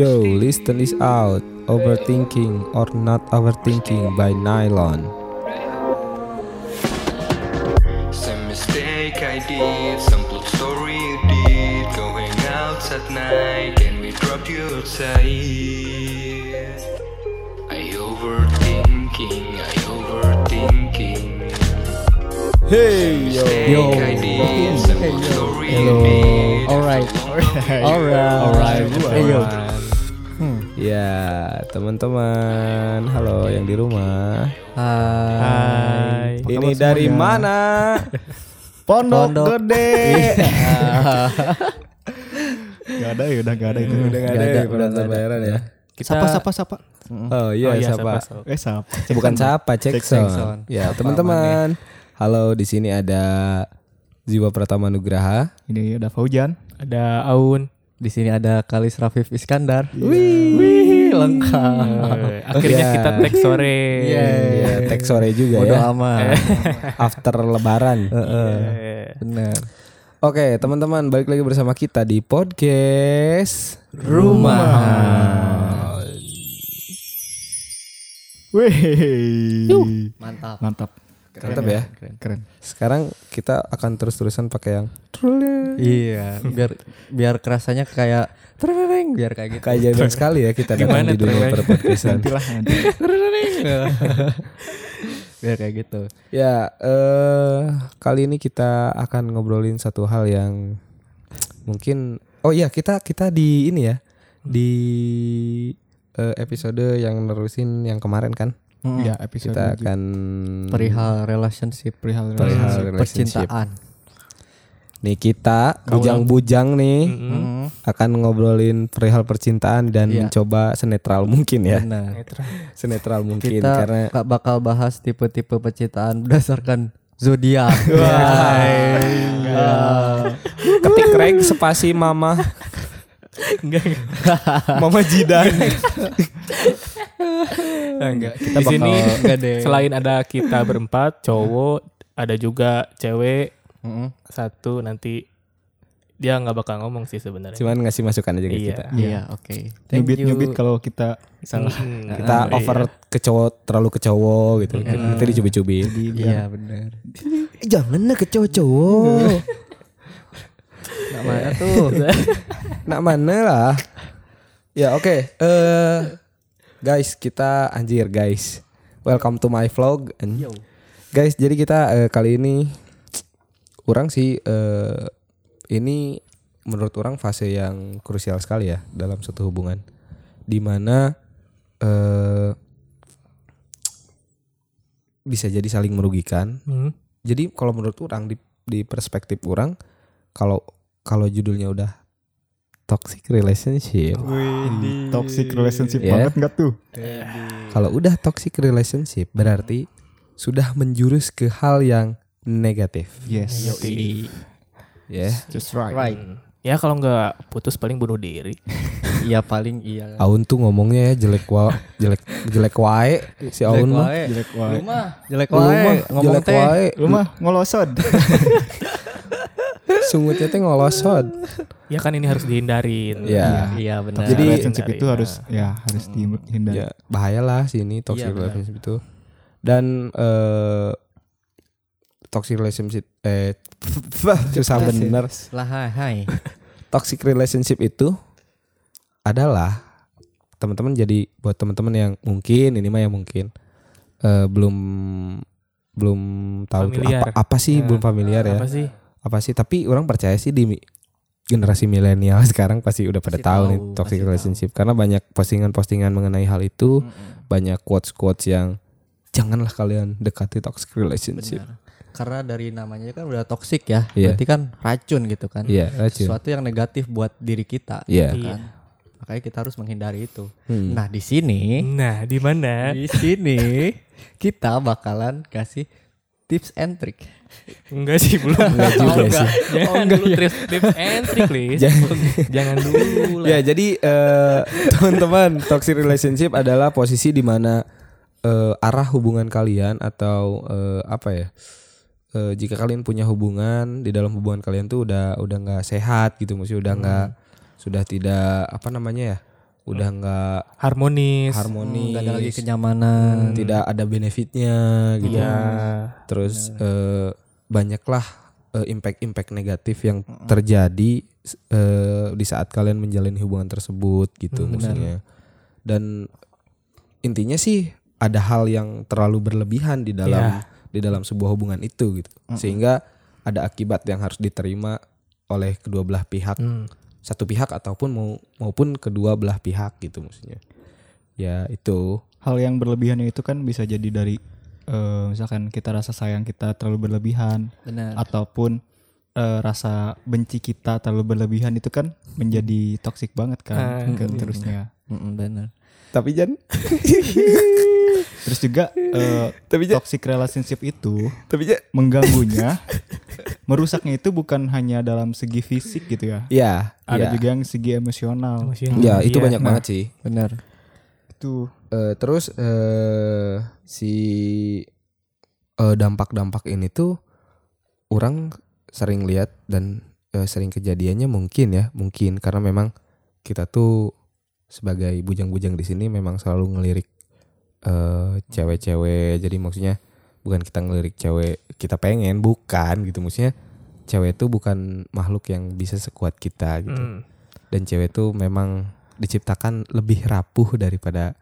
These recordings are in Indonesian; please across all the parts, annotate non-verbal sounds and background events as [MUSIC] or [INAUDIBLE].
Yo, listen this out. Overthinking or not overthinking by Nylon. Some mistake I did, some plot story you did. Going out at night, can we drop you outside? I overthinking, I overthinking. Hey yo. Yo. I did, some plot story you Hello. did. Alright. Alright. Alright. Ayo. Ya, teman-teman. Halo yang di rumah. Hai. Ini dari mana? [LAUGHS] Pondok, Pondok. Gede. Gak ada ya, udah gak ada itu. Udah nggak ada, ya udah nggak ada. bayaran ya. Sapa, sapa, sapa. Oh iya, oh iya siapa? siapa? Eh, sapa. Bukan siapa, cek Cek sound. Ya, teman-teman. Halo, di sini ada Jiwa Pratama Nugraha. Ini ada Faujan. Ada Aun. Di sini ada Kalis Rafif Iskandar. Wih, Wih, lengkap. Akhirnya Ya. kita tag sore. Iya. Ya, tag sore juga Bodo ya. amat. [LAUGHS] After lebaran. Heeh. Eh, Benar. Oke, teman-teman, balik lagi bersama kita di podcast Rumah. Wih. Mantap. Mantap. Mantap ya. Keren. Sekarang kita akan terus-terusan pakai yang Iya, biar biar kerasanya kayak tereng biar kayak gitu. kayak jarang sekali ya kita datang Gimana di dunia tuh, perpodcastan. Nantilah nanti. [LAUGHS] biar kayak gitu. Ya, eh kali ini kita akan ngobrolin satu hal yang mungkin oh iya kita kita di ini ya di eh, episode yang nerusin yang kemarin kan Ya, episode kita akan Perihal relationship, perihal Perihal relationship. relationship. percintaan. nih kita bujang-bujang nih. Mm. akan ngobrolin perihal percintaan dan Iya. mencoba senetral mungkin ya Benar. senetral mungkin Kita karena bakal bahas tipe-tipe percintaan berdasarkan zodiak. [LAUGHS] ketik reg spasi mama Enggak, enggak. mama jidan [LAUGHS] [LAUGHS] enggak. Kita Di sini bakal- enggak deh. selain ada kita berempat, cowok, ada juga cewek Mm-mm. satu nanti dia nggak bakal ngomong sih sebenarnya. cuman ngasih masukan aja ke Iya. kita Iya, oke. Thank Nyubit you. nyubit kalau kita salah. Mm, kita iya. over ke cowok terlalu ke cowok gitu kita dicubit-cubit Iya, benar. jangan lah ke cowok-cowok Nggak mana [LAUGHS] tuh? nak mana lah ya oke eh guys kita anjir guys. Welcome to my vlog. And- guys jadi kita eh, kali ini orang sih eh, ini menurut orang fase yang krusial sekali ya dalam suatu hubungan. Di mana eh bisa jadi saling merugikan. Hmm. jadi kalau menurut orang di di perspektif orang kalau kalau judulnya udah toxic relationship Wih, toxic relationship Ya. banget enggak tuh? kalau udah toxic relationship berarti sudah menjurus ke hal yang negatif Yes. ya Just right. Right. Hmm. Ya kalau nggak putus paling bunuh diri. [LAUGHS] Iya paling iya. Aun tuh ngomongnya ya jelek wa jelek jelek wae si Aun mah Jelek wae. Lu mah jelek Lu mah wae ngomong jelek teh. wae Lu mah ngolosod. [LAUGHS] sungutnya teh ngolosot Ya kan ini harus dihindarin. ya Iya benar. Jadi- relationship itu Hindari. harus ya harus dihindari. ya bahayalah sih ini toxic Iya, benar. relationship itu dan eh toxic relationship eh [LAUGHS] susah bener lah hai hai. [LAUGHS] toxic relationship itu adalah teman-teman jadi buat teman-teman yang mungkin ini mah yang mungkin eh, belum belum tahu Familiar. apa apa sih Ya. belum familiar ya Apa sih? Apa sih tapi orang percaya sih di generasi milenial [LAUGHS] sekarang pasti udah pada Pasti tahu, tahu, nih toxic relationship karena banyak postingan-postingan mengenai hal itu banyak quotes-quotes yang janganlah kalian dekati toxic relationship Benar. Karena dari namanya kan udah toksik ya. Iya. Berarti kan racun gitu kan. iya racun Sesuatu yang negatif buat diri kita. Iya. gitu kan. Makanya kita harus menghindari itu. Hmm. Nah, di sini Nah, di mana? di sini [LAUGHS] kita bakalan kasih tips and trick. Enggak sih belum. Enggak juga Oh, sih. Jangan dulu tips, tips and trick, Lis. [LAUGHS] Jangan dulu lah. Ya jadi eh, teman-teman toxic relationship adalah posisi di mana eh, arah hubungan kalian atau eh, apa ya? eh, jika kalian punya hubungan di dalam hubungan kalian tuh udah udah nggak sehat gitu, maksudnya udah nggak sudah tidak apa namanya ya? Udah nggak Harmonis. harmonis, Gak ada lagi kenyamanan. tidak ada benefitnya gitu. Iya. Terus eh, banyaklah eh, impact-impact negatif yang terjadi eh, di saat kalian menjalani hubungan tersebut gitu maksudnya. Dan intinya sih ada hal yang terlalu berlebihan di dalam di dalam sebuah hubungan itu gitu. Sehingga ada akibat yang harus diterima oleh kedua belah pihak. Hmm. Satu pihak ataupun mau maupun kedua belah pihak gitu maksudnya. Ya itu. Hal yang berlebihan itu kan bisa jadi dari eh, misalkan kita rasa sayang kita terlalu berlebihan Benar. ataupun eh, rasa benci kita terlalu berlebihan itu kan menjadi toksik banget Ah, kan ke iya. terusnya. Mm-mm, benar. Tapi Jan, Terus juga eh, tapi Jan, toxic relationship itu tapi Jan. mengganggunya, [LAUGHS] merusaknya itu bukan hanya dalam segi fisik gitu ya. Ya, Ada ya. juga yang segi emosional. Emosional. Ya, itu Iya. banyak banget sih. Benar. Itu Eh, terus eh si eh, dampak-dampak ini tuh orang sering lihat dan eh, sering kejadiannya mungkin ya, mungkin karena memang kita tuh sebagai bujang-bujang di sini memang selalu ngelirik eh cewek-cewek. Jadi maksudnya bukan kita ngelirik cewek kita pengen, bukan gitu maksudnya. Cewek itu bukan makhluk yang bisa sekuat kita gitu. Hmm. Dan cewek itu memang diciptakan lebih rapuh daripada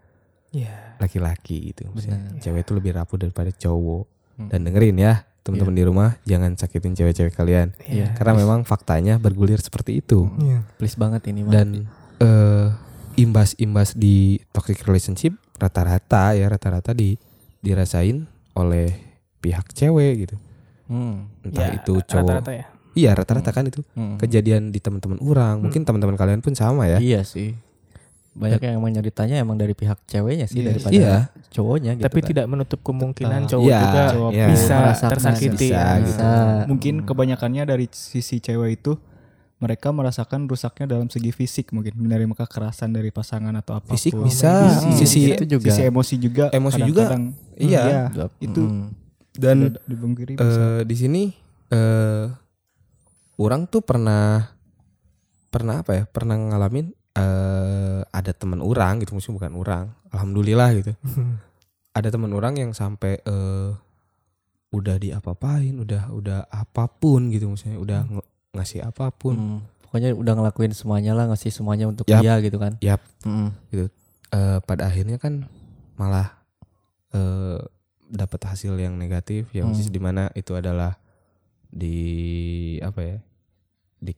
Iya. laki-laki gitu. Maksudnya Benar. cewek itu lebih rapuh daripada cowok. Hmm. Dan dengerin ya teman-teman di rumah jangan sakitin cewek-cewek kalian. Iya. Karena memang faktanya bergulir seperti itu. Iya. Please banget ini mah. Dan eh, imbas-imbas di toxic relationship rata-rata ya rata-rata di dirasain oleh pihak cewek gitu. Hmm. Entah Ya, itu cowok. Rata-rata ya. Iya rata-rata kan itu Hmm. kejadian di teman-teman orang. Mungkin teman-teman kalian pun sama ya. Iya sih. Banyak yang emang nyeritanya emang dari pihak ceweknya sih Iya. daripada Iya. cowoknya gitu Tapi kan. tidak menutup kemungkinan Tetap. cowok Iya, juga cowok iya. bisa Merasakan, tersakiti. bisa, ya. gitu. Bisa. mungkin kebanyakannya dari sisi cewek itu mereka merasakan rusaknya dalam segi fisik mungkin menerima kekerasan dari pasangan atau apa pun. Fisik bisa, Sisi- sisi itu juga. Sisi emosi juga. Emosi juga. kadang-kadang, Iya. iya, itu Mm. dan eh di sini eh orang tuh pernah pernah apa ya pernah ngalamin eh ada teman orang gitu maksudnya bukan orang alhamdulillah gitu [LAUGHS] ada teman orang yang sampai eh udah diapa-apain udah udah apa pun gitu maksudnya udah nge- ngasih apa pun Mm. Pokoknya udah ngelakuin semuanya lah, ngasih semuanya untuk Yap. dia gitu kan. Yap. Mm. Eh, pada akhirnya kan malah eh dapat hasil yang negatif yang Hmm. di mana itu adalah di apa ya di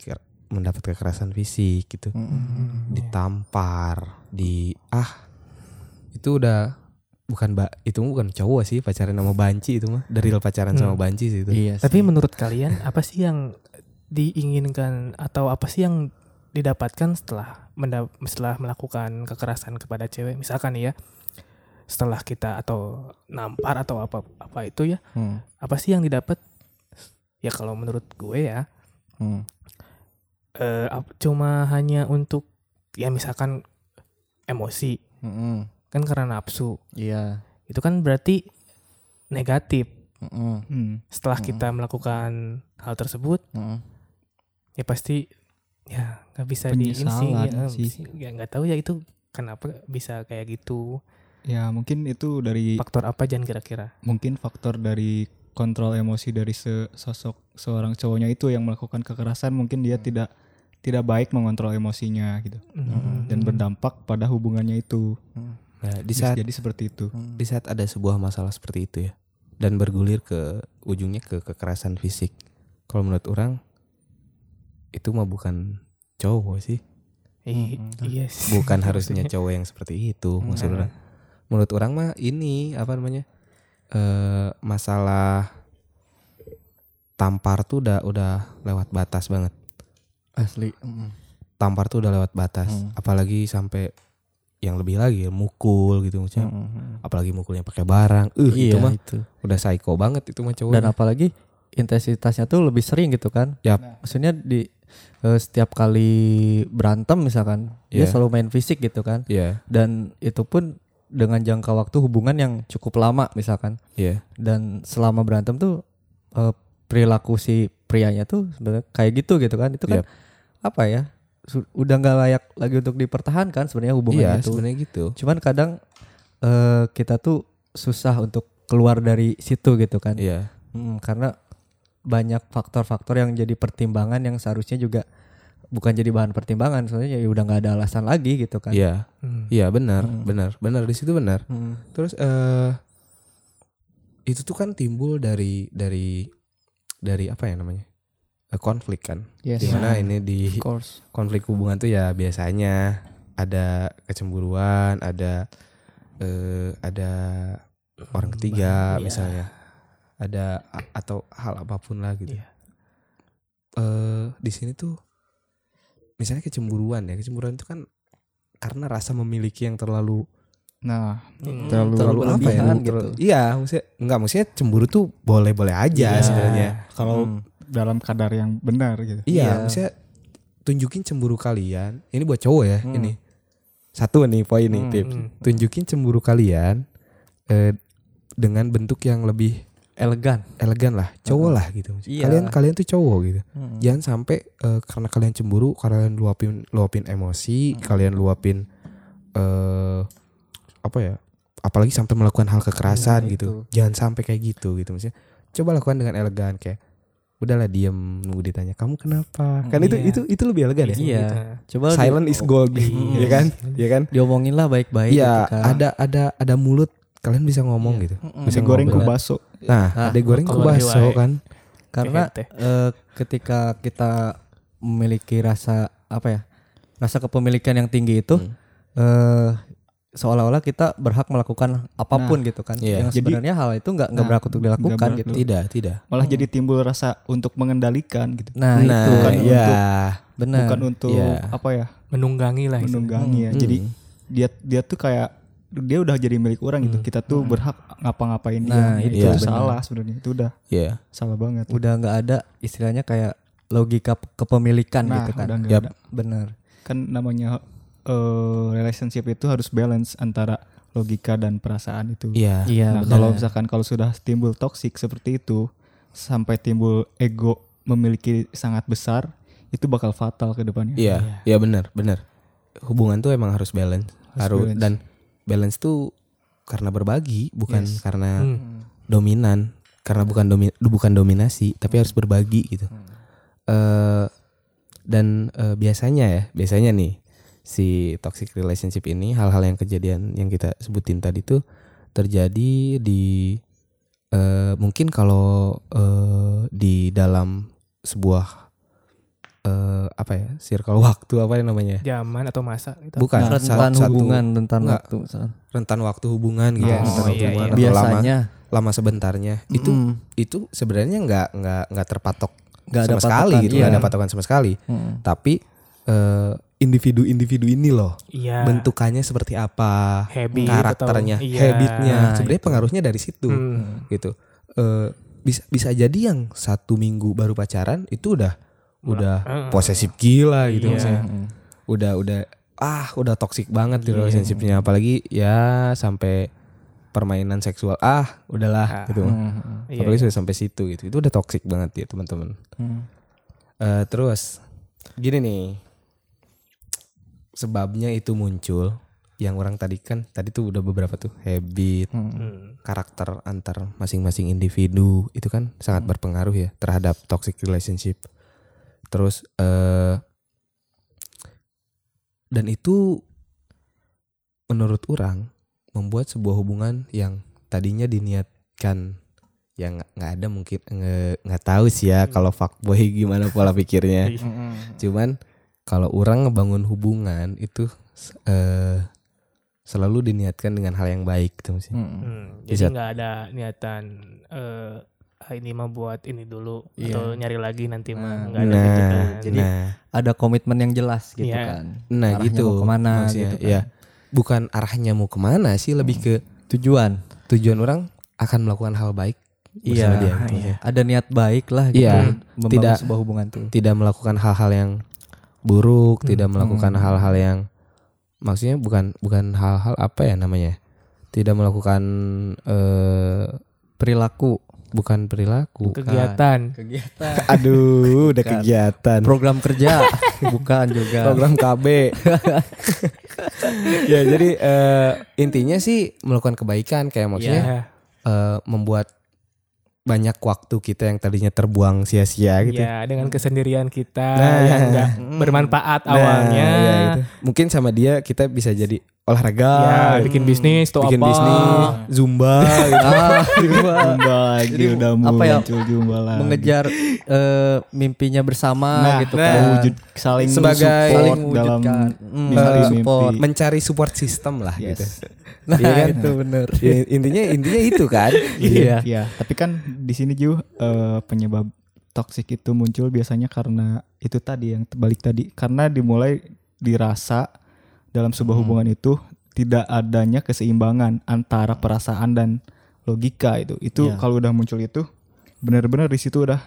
mendapat kekerasan fisik gitu Mm. ditampar di ah itu udah bukan mbak itu bukan cowok sih pacaran sama banci itu mah dari pacaran sama Hmm. banci sih itu Iya. Tapi sih. menurut kalian apa sih yang diinginkan atau apa sih yang didapatkan setelah menda- setelah melakukan kekerasan kepada cewek misalkan ya setelah kita atau nampar atau apa apa itu ya Mm. apa sih yang didapat ya kalau menurut gue ya Mm. eh, cuma hanya untuk ya misalkan emosi Mm-mm. kan karena nafsu Iya. itu kan berarti negatif Mm-mm. Hmm. setelah Mm. kita melakukan hal tersebut Mm-mm. Ya pasti ya nggak bisa di ini sih Penyesalan ya, sih. ya nggak tahu ya itu kenapa bisa kayak gitu Ya mungkin itu dari faktor apa Jan kira-kira mungkin faktor dari kontrol emosi dari se- sosok seorang cowoknya itu yang melakukan kekerasan mungkin dia tidak tidak baik mengontrol emosinya gitu Hmm. dan berdampak pada hubungannya itu. nah di saat jadi seperti itu. di saat ada sebuah masalah seperti itu ya dan bergulir ke ujungnya ke kekerasan fisik kalau menurut orang itu mah bukan cowok sih I- iya [LAUGHS] sih. bukan harusnya cowok yang seperti itu maksud Hmm. orang menurut orang mah ini apa namanya eh masalah tampar tuh udah udah lewat batas banget Asli. Tampar tuh udah lewat batas Hmm. apalagi sampai yang lebih lagi ya, mukul gitu maksudnya Mm-mm. apalagi mukulnya pakai barang uh Iya itu mah itu. udah psycho banget itu mah cowok Dan apalagi intensitasnya tuh lebih sering gitu kan. Yap. Maksudnya di eh, setiap kali berantem misalkan dia Iya. selalu main fisik gitu kan. Iya, Dan itu pun dengan jangka waktu hubungan yang cukup lama misalkan. iya. Dan selama berantem tuh eh, perilaku si prianya tuh sebenarnya kayak gitu gitu kan. Itu kan Yap. apa ya? udah nggak layak lagi untuk dipertahankan sebenarnya hubungan Iya, itu. sebenarnya gitu. Cuman kadang eh, kita tuh susah untuk keluar dari situ gitu kan. Iya. Mm, karena banyak faktor-faktor yang jadi pertimbangan yang seharusnya juga bukan jadi bahan pertimbangan soalnya ya udah nggak ada alasan lagi gitu kan. Iya. Hmm. Iya, benar, benar. Benar di situ benar. Mm. Terus eh itu tuh kan timbul dari dari dari apa ya namanya? Eh, konflik kan. Yes. Di mana ini di konflik hubungan tuh ya biasanya ada kecemburuan, ada eh ada orang ketiga Iya. misalnya. Ada atau hal apa pun lah gitu. Iya. Eh di sini tuh misalnya kecemburuan ya. Kecemburuan itu kan karena rasa memiliki yang terlalu Nah, Hmm. terlalu, terlalu apa ya? berlebihan terlalu- gitu. Iya, maksudnya enggak maksudnya cemburu tuh boleh-boleh aja Iya. sebenarnya. kalau Hmm. dalam kadar yang benar gitu. Iya, Iya. maksudnya tunjukin cemburu kalian. Ini buat cowok ya, Hmm. ini. Satu nih poin nih, Hmm. tips. Hmm. Tunjukin cemburu kalian eh, dengan bentuk yang lebih Elegan. elegan lah, cowok lah gitu. Iya. Kalian kalian tuh cowok gitu. Mm. Jangan sampai eh, karena kalian cemburu, kalian luapin luapin emosi, kalian luapin eh apa ya? Apalagi sampai melakukan hal kekerasan Nah, gitu. itu. Jangan sampai kayak gitu gitu maksudnya. Coba lakukan dengan elegan kayak udahlah diem nunggu ditanya kamu kenapa kan itu Iya. itu itu lebih elegan ya Iya. Coba silent di- is gold Iya. ya kan [LAUGHS] ya kan diomongin lah baik-baik iya gitu kan. ada ada ada mulut kalian bisa ngomong gitu Mm-mm. bisa Digoreng ngobrol. ku baso. nah Ah, ada goreng diwai. kan karena eh, ketika kita memiliki rasa apa ya rasa kepemilikan yang tinggi itu Hmm. eh seolah-olah kita berhak melakukan apa pun gitu kan Iya. yang Jadi- sebenarnya hal itu nggak nggak Nah, berhak untuk dilakukan berhak gitu tidak tidak Malah jadi timbul rasa untuk mengendalikan gitu. nah, nah itu bukan ya benar Bukan untuk Iya. apa ya? menunggangi lah. Menunggangi ya. Hmm. Jadi dia dia tuh kayak dia udah jadi milik orang gitu. Kita tuh berhak ngapa-ngapain dia. Nah, itu iya. salah sebenarnya. Itu udah ya salah banget. udah nggak ada istilahnya kayak logika kepemilikan nah, gitu kan udah ada. benar Kan namanya eh, relationship itu harus balance antara logika dan perasaan itu. iya iya Nah, kalau misalkan kalau sudah timbul toksik seperti itu sampai timbul ego memiliki sangat besar, itu bakal fatal ke depannya. iya iya benar benar hubungan tuh emang harus balance Harus harus balance. dan balance tuh karena berbagi bukan Yes. karena Hmm. dominan karena bukan domi bukan dominasi tapi harus berbagi gitu eh dan eh, biasanya ya biasanya nih si toxic relationship ini hal-hal yang kejadian yang kita sebutin tadi tuh terjadi di eh, mungkin kalau eh, di dalam sebuah eh, apa ya circle [LAUGHS] waktu apa yang namanya zaman atau masa gitu. bukan rentan sa- satu hubungan rentan Enggak. waktu misalkan. rentan waktu hubungan gitu Yes. rentan Oh, waktu iya, hubungan iya. atau lama biasanya lama sebentarnya itu Mm. itu sebenarnya nggak nggak nggak terpatok Nggak ada sama sekali patokan, gitu iya. nggak ada patokan sama sekali Mm. tapi eh, individu-individu ini loh Iya. bentukannya seperti apa Habit karakternya atau- iya. habitnya Nah, sebenarnya pengaruhnya dari situ Hmm. gitu Eh, bisa bisa jadi yang satu minggu baru pacaran itu udah udah Heeh. posesif gila gitu Iya. maksudnya Mm. udah udah ah udah toksik banget di Iya. relationshipnya apalagi ya sampai permainan seksual ah udahlah Ah. gitu Mm. Iya, apalagi iya. sudah sampai situ gitu itu udah toksik banget ya teman-teman Mm. Eh, terus gini nih sebabnya itu muncul yang orang tadi kan tadi tuh udah beberapa tuh habit Mm. Hmm. karakter antar masing-masing individu itu kan sangat berpengaruh ya terhadap toxic relationship terus eh dan itu menurut orang membuat sebuah hubungan yang tadinya diniatkan yang nggak- ada mungkin nggak tahu sih ya kalau fuckboy [LAUGHS] gimana pola pikirnya Iya. [LAUGHS] cuman kalau orang ngebangun hubungan itu eh selalu diniatkan dengan hal yang baik gitu maksudnya. Mm. Hmm, Bisa. Jadi nggak ada niatan eh ah, ini mah buat ini dulu Iya. atau nyari lagi nanti mah Nah, nggak ada Nah, gitu kan. Jadi nah, ada komitmen yang jelas gitu Iya. kan nah Arahnya gitu. mau ke mana maksudnya, gitu kan. ya. Bukan arahnya mau ke mana sih, lebih ke tujuan tujuan orang akan melakukan hal baik bersama Iya, dia. gitu iya. ada niat baik lah gitu Iya, membangun tidak- sebuah hubungan tuh Tidak melakukan hal-hal yang buruk, tidak Hmm. melakukan hal-hal yang maksudnya bukan bukan hal-hal apa ya namanya? Tidak melakukan eh perilaku bukan perilaku. Kegiatan. Kegiatan. [LAUGHS] Aduh, udah kegiatan. Program kerja [LAUGHS] bukan juga. program KB. [LAUGHS] ya jadi eh, intinya sih melakukan kebaikan kayak maksudnya Ya. eh, membuat banyak waktu kita yang tadinya terbuang sia-sia gitu. Ya, dengan kesendirian kita Nah, yang ya. enggak bermanfaat Nah, awalnya. ya itu. Mungkin sama dia kita bisa jadi olahraga, Ya, bikin bisnis tuh bikin apa? bisnis, zumba gitu. [LAUGHS] Ah, zumba. Jumba lagi Jadi udah apa ya, muncul jumba lagi. mengejar eh, mimpinya bersama nah, gitu nah. kan. mewujud saling Sebagai- support Saling dalam. Hmm, mimpi- saling mimpi. support. mencari support system lah gitu. Yes. [LAUGHS] Nah, Iya kan? itu bener. [LAUGHS] Ya, intinya intinya itu kan. Iya. Iya, tapi kan di sini juga penyebab toksik itu muncul biasanya karena itu tadi yang balik tadi karena dimulai dirasa dalam sebuah Hmm. hubungan itu tidak adanya keseimbangan antara perasaan dan logika itu. Itu Iya. kalau udah muncul itu benar-benar di situ udah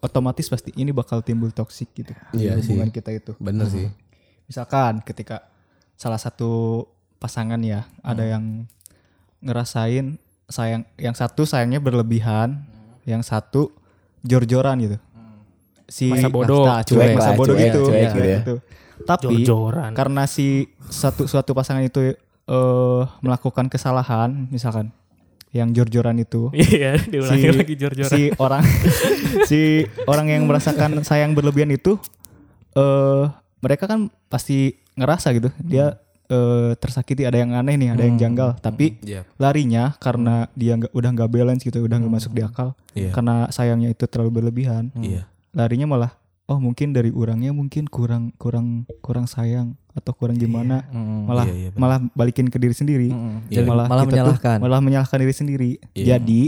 otomatis pasti ini bakal timbul toksik gitu di Iya sih. hubungan kita itu. Bener sih. Misalkan ketika salah satu pasangan ya ada Hmm. yang ngerasain sayang yang satu sayangnya berlebihan, yang satu jor-joran gitu. Si Masa bodoh. nah, Cuek masa bodoh cuek, gitu, cuek ya, gitu ya. Tapi Jor-joran. karena si satu suatu pasangan itu eh, melakukan kesalahan, misalkan yang jor-joran itu Iya, [LAUGHS] diulangi si, lagi jor-joran. si orang [LAUGHS] si orang yang merasakan sayang berlebihan itu eh mereka kan pasti ngerasa gitu dia eh, tersakiti ada yang aneh nih ada yang janggal tapi Iya. larinya karena dia nggak udah nggak balance gitu udah nggak masuk di akal Iya. karena sayangnya itu terlalu berlebihan Iya. larinya malah oh mungkin dari orangnya mungkin kurang kurang kurang sayang atau kurang gimana Mm. malah Iya, iya, benar. malah balikin ke diri sendiri Mm. Iya. Jadi malah, kita tuh menyalahkan. malah menyalahkan diri sendiri. Iya. Jadi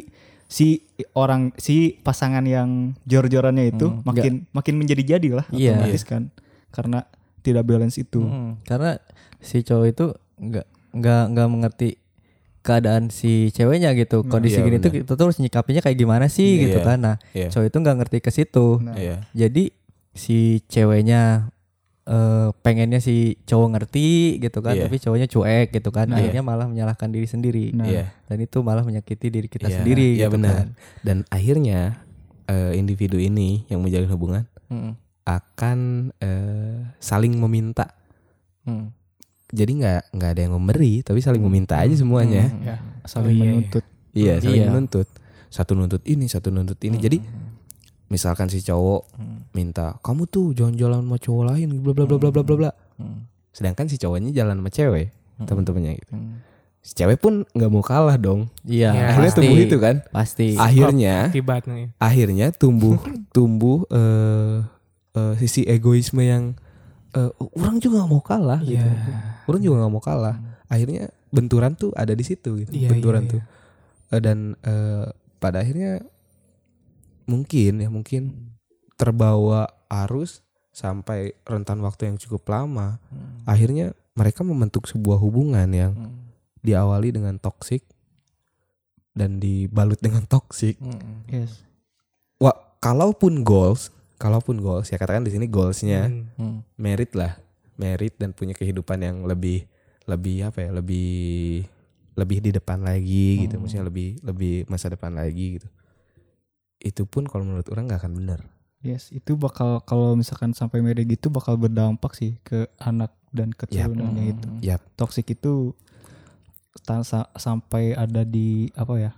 si orang si pasangan yang jor-jorannya itu Hmm, makin makin menjadi jadi lah Iya. otomatis kan karena tidak balance itu. Mm. Karena si cowok itu nggak nggak nggak mengerti keadaan si ceweknya gitu. Kondisi Iya, gini tuh benar. kita tuh harus nyikapinya kayak gimana sih Iya. gitu kan. Nah, Iya. cowok itu nggak ngerti ke situ. Nah, Iya. Jadi si ceweknya eh, pengennya si cowok ngerti gitu kan, Iya. tapi cowoknya cuek gitu kan. Nah, Akhirnya malah menyalahkan diri sendiri. Nah, Iya. Dan itu malah menyakiti diri kita Iya, sendiri iya gitu benar. kan. Dan akhirnya eh, individu ini yang menjalin hubungan Mm. akan eh, saling meminta. Mm. Jadi nggak nggak ada yang memberi, tapi saling meminta aja semuanya. Mm. ya, saling Oh, iya, menuntut. Iya, saling Iya. menuntut. Satu nuntut ini, satu nuntut ini. Jadi misalkan si cowok minta, "Kamu tuh jalan-jalan sama cowok lain, bla bla bla bla bla bla bla." Mm. Sedangkan si cowoknya jalan sama cewek, teman-temannya gitu. Mm. Si cewek pun nggak mau kalah dong. Iya, Ya, Akhirnya pasti. tumbuh itu kan. Pasti. Akhirnya Akibatnya. akhirnya tumbuh [LAUGHS] tumbuh eh eh, sisi egoisme yang eh, orang juga nggak mau kalah gitu. Iya. Orang juga nggak mau kalah. Akhirnya benturan tuh ada di situ gitu. Iya, benturan iya, tuh. Eh, dan eh, pada akhirnya mungkin ya mungkin terbawa arus sampai rentan waktu yang cukup lama. Akhirnya mereka membentuk sebuah hubungan yang diawali dengan toksik dan dibalut dengan toksik. Mm. Yes. Wah, kalaupun goals, kalaupun goals ya katakan di sini goalsnya Hmm. Mm. merit lah, merit dan punya kehidupan yang lebih lebih apa ya, lebih lebih di depan lagi gitu, maksudnya lebih lebih masa depan lagi gitu. Itu pun kalau menurut orang nggak akan benar. Yes, itu bakal kalau misalkan sampai mereka gitu bakal berdampak sih ke anak dan keturunannya itu. Yap, Toxic itu sampai ada di apa ya?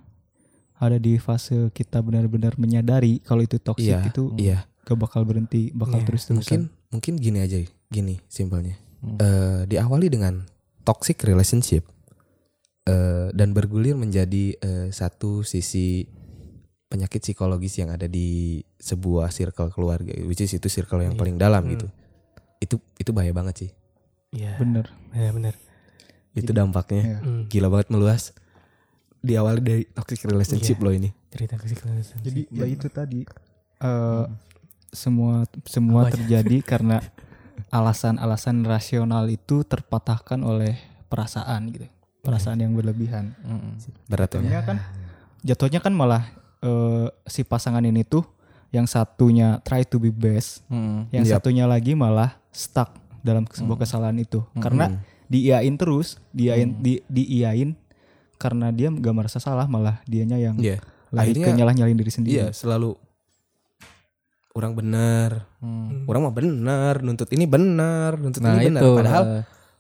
Ada di fase kita benar-benar menyadari kalau itu toxic iya, itu iya. gak bakal berhenti, bakal Iya, terus-terusan. Mungkin mungkin gini aja, gini simpelnya. Hmm. Eh, diawali dengan toxic relationship eh, dan bergulir menjadi eh, satu sisi penyakit psikologis yang ada di sebuah circle keluarga, which is itu circle yang Iya. paling dalam Hmm. gitu. Itu itu bahaya banget sih. Iya. Bener. Iya, benar. Itu dampaknya Iya. Hmm. gila banget meluas. Diawali dari toxic relationship Iya. loh ini. Cerita ke psikologis. Jadi ya itu tadi eh, semua semua Apanya? terjadi [LAUGHS] karena alasan-alasan rasional itu terpatahkan oleh perasaan gitu. Perasaan yang berlebihan. Mm. Berat ya. Jatuhnya kan jatuhnya kan malah eh, si pasangan ini tuh yang satunya try to be best, Mm. yang Yap. satunya lagi malah stuck dalam sebuah kesalahan itu. Karena diiyain terus, diiyain di diiyain karena dia nggak merasa salah malah dianya yang Iya. Lebih ke akhirnya nyalah-nyalain diri sendiri. iya selalu orang bener Hmm. orang mah bener nuntut ini bener nuntut Nah ini bener itu. padahal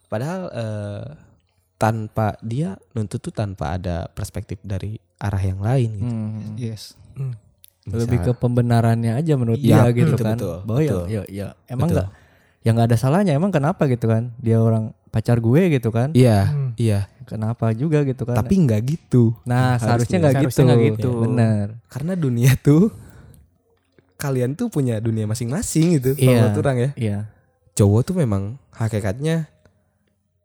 padahal eh, tanpa dia nuntut tuh tanpa ada perspektif dari arah yang lain gitu. hmm. Yes. lebih ke pembenarannya aja menurut Iya, dia gitu betul, kan. betul, Bahwa ya, betul. ya, ya emang Betul. nggak ya nggak ada salahnya emang kenapa gitu kan dia orang pacar gue gitu kan iya Hmm. iya kenapa juga gitu kan tapi nggak gitu nah seharusnya nggak gitu Seharusnya nggak gitu. Ya, bener karena dunia tuh kalian tuh punya dunia masing-masing gitu kalau Iya. orang ya iya cowok tuh memang hakikatnya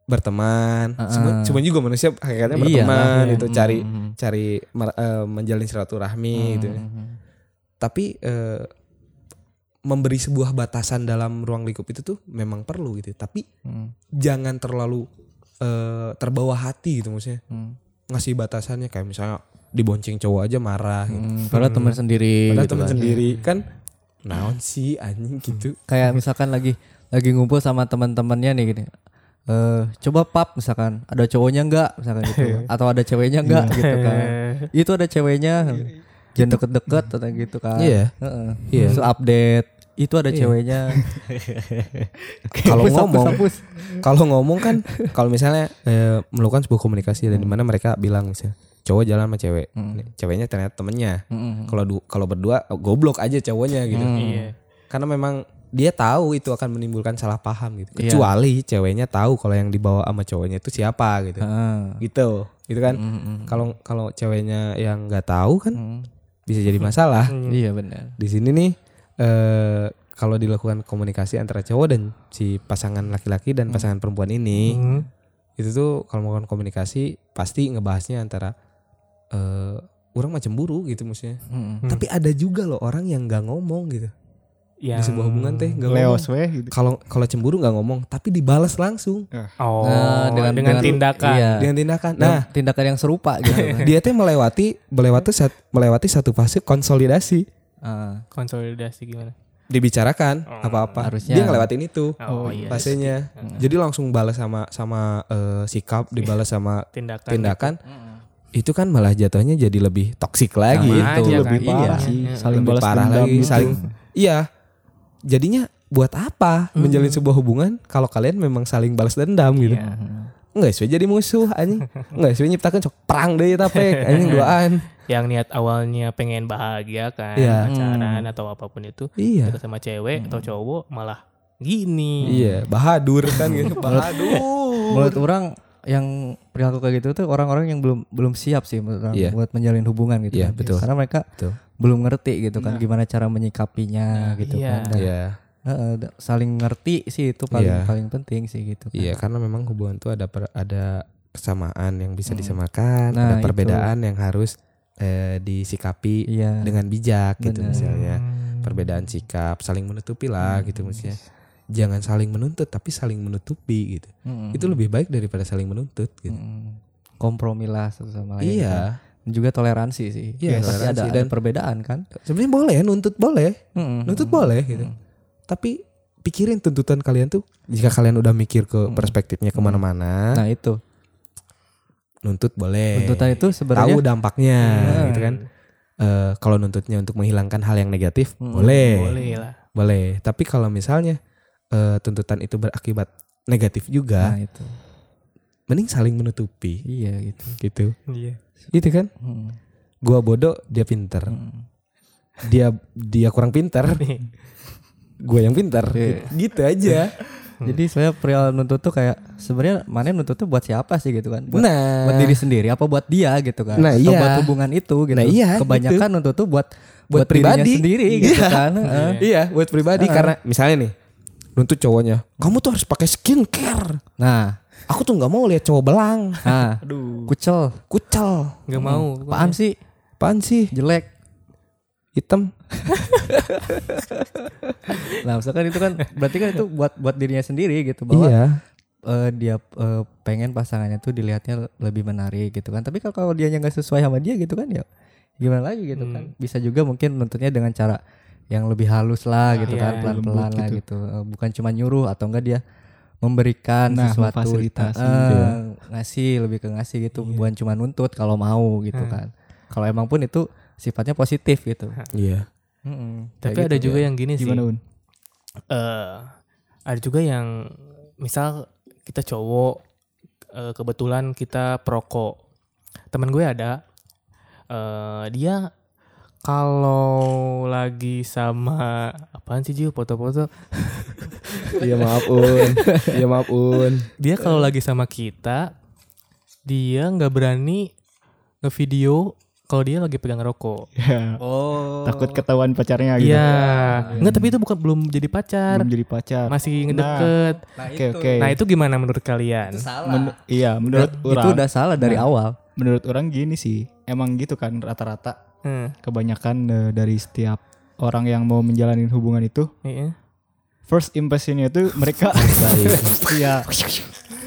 berteman semua, semua juga manusia hakikatnya Iya berteman lah, itu iya. cari Hmm. cari eh, menjalin silaturahmi gitu ya. Hmm. tapi eh, memberi sebuah batasan dalam ruang lingkup itu tuh memang perlu gitu tapi Hmm. jangan terlalu eh, terbawa hati gitu maksudnya Hmm. ngasih batasannya kayak misalnya dibonceng cowok aja marah gitu. Hmm. Padahal teman sendiri Padahal gitu teman kan. sendiri kan naon sih anjing gitu. kayak misalkan lagi lagi ngumpul sama teman-temannya nih gini eh coba pap misalkan ada cowoknya enggak misalkan gitu [LAUGHS] atau ada ceweknya enggak gitu kan itu ada ceweknya jangan deket-deket atau gitu kan Iya. Heeh. Iya. Terus update itu ada ceweknya [LAUGHS] Kalau ngomong kalau ngomong kan kalau misalnya eh, melakukan sebuah komunikasi dan di mana mereka bilang misalnya cowok jalan sama cewek, ceweknya ternyata temennya. Mm-mm. Kalau du- kalau berdua goblok aja cowoknya gitu. Iya. Karena memang dia tahu itu akan menimbulkan salah paham gitu. Iya. Kecuali ceweknya tahu kalau yang dibawa sama cowoknya itu siapa gitu. Heeh. Gitu. Gitu kan. Kalau kalau ceweknya yang nggak tahu kan Mm. bisa jadi masalah. [LAUGHS] Iya benar. Di sini nih eh kalau dilakukan komunikasi antara cowok dan si pasangan laki-laki dan pasangan perempuan ini Hmm. itu tuh kalau melakukan komunikasi pasti ngebahasnya antara eh orang macam cemburu gitu maksudnya. Mm-mm. Tapi ada juga loh orang yang nggak ngomong gitu di Yang sebuah hubungan teh nggak Leos gitu. Kalau kalau cemburu nggak ngomong tapi dibalas langsung Oh, Nah, dengan, tindakan. Iya. dengan tindakan. Nah, Nah tindakan yang serupa gitu kan. [LAUGHS] dia teh melewati melewati sat, melewati satu fase konsolidasi Ah, Konsolidasi gimana? dibicarakan Oh, apa-apa. harusnya. Dia ngelewatin itu. Oh, iya. fasenya. Jadi langsung balas sama sama eh, sikap, dibalas sama [LAUGHS] Tindakan. tindakan. Itu kan malah jatuhnya jadi lebih toksik lagi. Sama itu aja lebih kan, parah iya. sih. Iya. Saling lebih balas parah dendam lagi, gitu. saling Iya. [LAUGHS] Jadinya buat apa menjalin sebuah hubungan kalau kalian memang saling balas dendam gitu. Iya. Enggak sih jadi musuh anjing. Enggak sih nyiptakan sok perang deh tapi anjing [LAUGHS] duaan. Yang niat awalnya pengen bahagia kan, Iya. pacaran atau apa pun itu, Iya. deket sama cewek atau cowok malah gini. Iya, bahadur kan gitu. Bahadur. menurut orang yang perilaku kayak gitu tuh orang-orang yang belum belum siap sih menurut Iya. buat menjalin hubungan gitu. Iya, kan. betul. Karena mereka Betul. belum ngerti gitu kan gimana cara menyikapinya gitu iya. kan. Dan, Iya. heeh, da- saling ngerti sih itu paling Iya. paling penting sih gitu kan. Iya, karena memang hubungan tuh ada per- ada kesamaan yang bisa disamakan, Nah, ada itu. perbedaan yang harus eh, disikapi Iya. dengan bijak gitu Benar. misalnya. Hmm. Perbedaan sikap, saling menutupi lah gitu maksudnya. Jangan saling menuntut tapi saling menutupi gitu. Mm-mm. Itu lebih baik daripada saling menuntut gitu. Mm-mm. Kompromilah satu sama lain. Iya. kan. Dan juga toleransi sih. Iya, Pasti ada, toleransi. ada Dan- perbedaan kan. Sebenarnya boleh nuntut boleh, Mm-mm. nuntut boleh gitu. Tapi pikirin tuntutan kalian tuh jika kalian udah mikir ke perspektifnya ke mana-mana, Nah itu nuntut boleh. tuntutan itu sebenarnya tahu dampaknya Hmm. gitu kan. Eh, kalau nuntutnya untuk menghilangkan hal yang negatif, boleh. Boleh lah. Boleh. Tapi kalau misalnya eh, tuntutan itu berakibat negatif juga, nah itu mending saling menutupi iya gitu. gitu. Iya. Gitu kan? Mm. Gua bodoh, dia pinter. Hmm. Dia dia kurang pinter, [LAUGHS] gue yang pinter. Iya. Gitu aja. [LAUGHS] Jadi saya perihal nuntut tuh kayak sebenarnya mana nuntut tuh buat siapa sih gitu kan? Buat, Nah. buat diri sendiri apa buat dia gitu kan? Nah, Atau iya. buat hubungan itu gitu. Nah, iya, Kebanyakan nuntut tuh buat Buat dirinya pribadi. sendiri gitu kan. Heeh. iya, buat pribadi karena misalnya nih nuntut cowoknya, kamu tuh harus pakai skincare. Nah, Aku tuh nggak mau lihat cowok belang, nah, Aduh. kucel. kucel, Gak mau. Apaan sih? apaan sih? Jelek. Hitam. [LAUGHS] Nah, misalkan itu kan berarti kan itu buat buat dirinya sendiri gitu bahwa Iya. eh, dia eh, pengen pasangannya tuh dilihatnya lebih menarik gitu kan. Tapi kalau kalau dia nggak sesuai sama dia gitu kan ya gimana lagi gitu kan. Bisa juga mungkin nuntutnya dengan cara yang lebih halus lah gitu iya, kan, pelan-pelan lembut lah gitu. gitu. Eh, bukan cuma nyuruh atau enggak dia memberikan Nah, sesuatu memfasilitasi. Eh, Iya. ngasih lebih ke ngasih gitu bukan cuma nuntut kalau mau gitu kan. Kalau emang pun itu sifatnya positif gitu. Iya. Mm-mm. Tapi Kayak ada gitu. juga yang gini sih. Gimana Un? eh ada juga yang misal kita cowok eh, kebetulan kita perokok temen gue ada eh dia kalau lagi sama apaan sih Jiu foto-foto [LAUGHS] Iya maaf Un. Iya maaf Un. dia kalau lagi sama kita dia nggak berani ngevideo kalau dia lagi pegang rokok Ya, Oh. takut ketahuan pacarnya gitu. Iya nggak tapi itu bukan belum jadi pacar Belum jadi pacar. masih ngedeket Nah, Oke, itu. oke. nah itu gimana menurut kalian salah. Men- iya, menurut itu orang udah salah dari Nah. awal. menurut orang gini sih. Emang gitu kan rata-rata Hmm, kebanyakan eh, dari setiap orang yang mau menjalani hubungan itu iya. first impressionnya itu mereka [LAUGHS] iya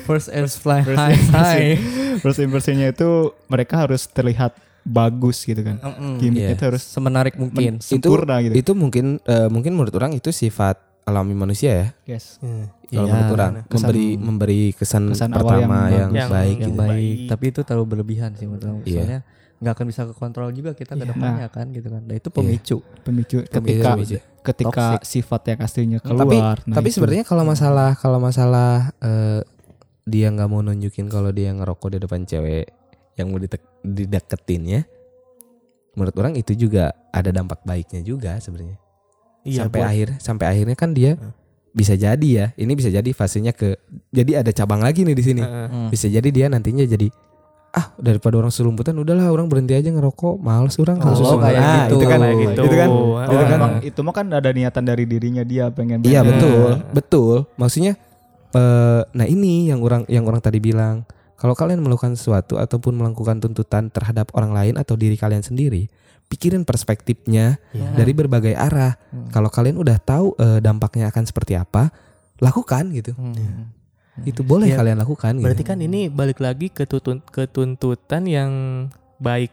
First and fly First high high. first impressionnya itu mereka harus terlihat bagus gitu kan gimmicknya Iya. itu harus Semenarik mungkin. sempurna gitu Itu mungkin eh, mungkin menurut orang itu sifat alami manusia ya. yes Hmm. Kalau Iya, menurut orang kesan- memberi memberi kesan, kesan awal pertama yang yang, bagus. baik yang gitu. baik. Tapi itu terlalu berlebihan sih menurut. Iya. Soalnya nggak akan bisa kekontrol juga kita ke Iya. depannya kan gitu kan. Nah itu pemicu. pemicu Iya, ketika pemicu. ketika sifat yang aslinya tapi keluar nah tapi sebenarnya kalau masalah kalau masalah eh, dia nggak mau nunjukin kalau dia ngerokok di depan cewek yang mau ditek- dideketinnya menurut orang itu juga ada dampak baiknya juga sebenarnya Iya, sampai buat- akhir sampai akhirnya kan dia Hmm. Bisa jadi ya ini bisa jadi fasenya ke jadi ada cabang lagi nih di sini. Hmm. bisa jadi dia nantinya jadi ah daripada orang selumputan udahlah orang berhenti aja ngerokok males orang kalau Oh, susu kayak nah, gitu. itu kan Kayak gitu. itu kan kalau Heeh. memang itu mah kan ada niatan dari dirinya dia pengen Iya betul, betul. Maksudnya, eh, nah ini yang orang yang orang tadi bilang, kalau kalian melakukan sesuatu ataupun melakukan tuntutan terhadap orang lain atau diri kalian sendiri, pikirin perspektifnya Iya. dari berbagai arah. Kalau kalian udah tahu eh, dampaknya akan seperti apa, lakukan gitu. Hmm. Itu boleh Ya, kalian lakukan. gitu. Berarti kan ini balik lagi ke tutun- ke tuntutan yang baik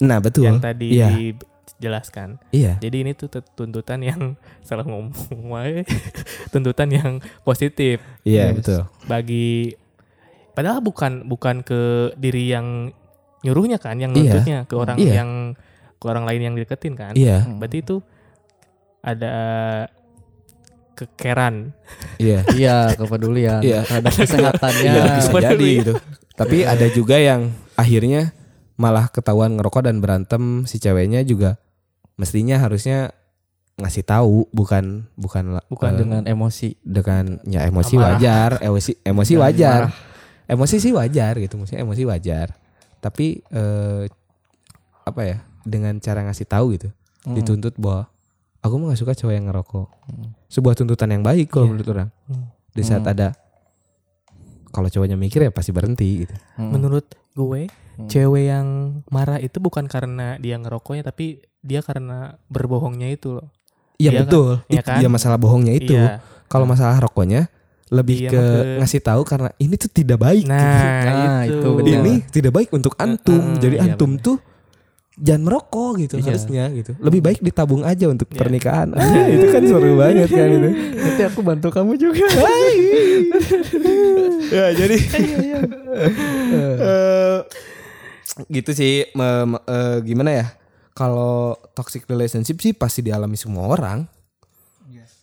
Nah betul. yang tadi Iya. dijelaskan. Iya. Jadi ini tuh tut- tuntutan yang [LAUGHS] salah ngomong wae. [LAUGHS] tuntutan yang positif Iya Yes. betul. bagi padahal bukan bukan ke diri yang nyuruhnya kan, yang Iya. nuntutnya ke orang Iya. yang ke orang lain yang deketin kan. Iya. Berarti itu ada kekeran. Iya. [LAUGHS] Iya kepedulian Iya. terhadap kesehatannya. Iya bisa Betul, jadi iya. gitu. Tapi ada juga yang akhirnya malah ketahuan ngerokok dan berantem si ceweknya juga mestinya harusnya ngasih tahu bukan bukan Bukan eh, dengan emosi. dengan ya emosi Amarah. wajar, emosi emosi Dan wajar. marah. Emosi sih wajar gitu, maksudnya emosi wajar. Tapi eh apa ya? Dengan cara ngasih tahu gitu, Hmm. dituntut bahwa aku mah gak suka cowok yang ngerokok. Sebuah tuntutan yang baik kalau Iya. menurut orang. Hmm. Di saat Hmm. ada kalau cowoknya mikir ya pasti berhenti gitu. Hmm. Menurut gue, Hmm. cewek yang marah itu bukan karena dia ngerokoknya tapi dia karena berbohongnya itu loh. Iya Iya kan? betul. Iya Itu kan? dia masalah bohongnya itu. Iya. Kalau masalah rokoknya lebih Iya, ke maka- ngasih tahu karena ini tuh tidak baik. Nah, Nah, itu. itu benar. ini tidak baik untuk antum. Heeh, Jadi iya antum benar. tuh jangan merokok gitu Iya. harusnya gitu. Lebih baik ditabung aja untuk Iya. pernikahan. Ah, [LAUGHS] itu kan seru [LAUGHS] banget kan itu. Nanti aku bantu kamu juga. [LAUGHS] ya jadi eh, gitu sih me- me- eh, gimana ya? Kalau toxic relationship sih pasti dialami semua orang.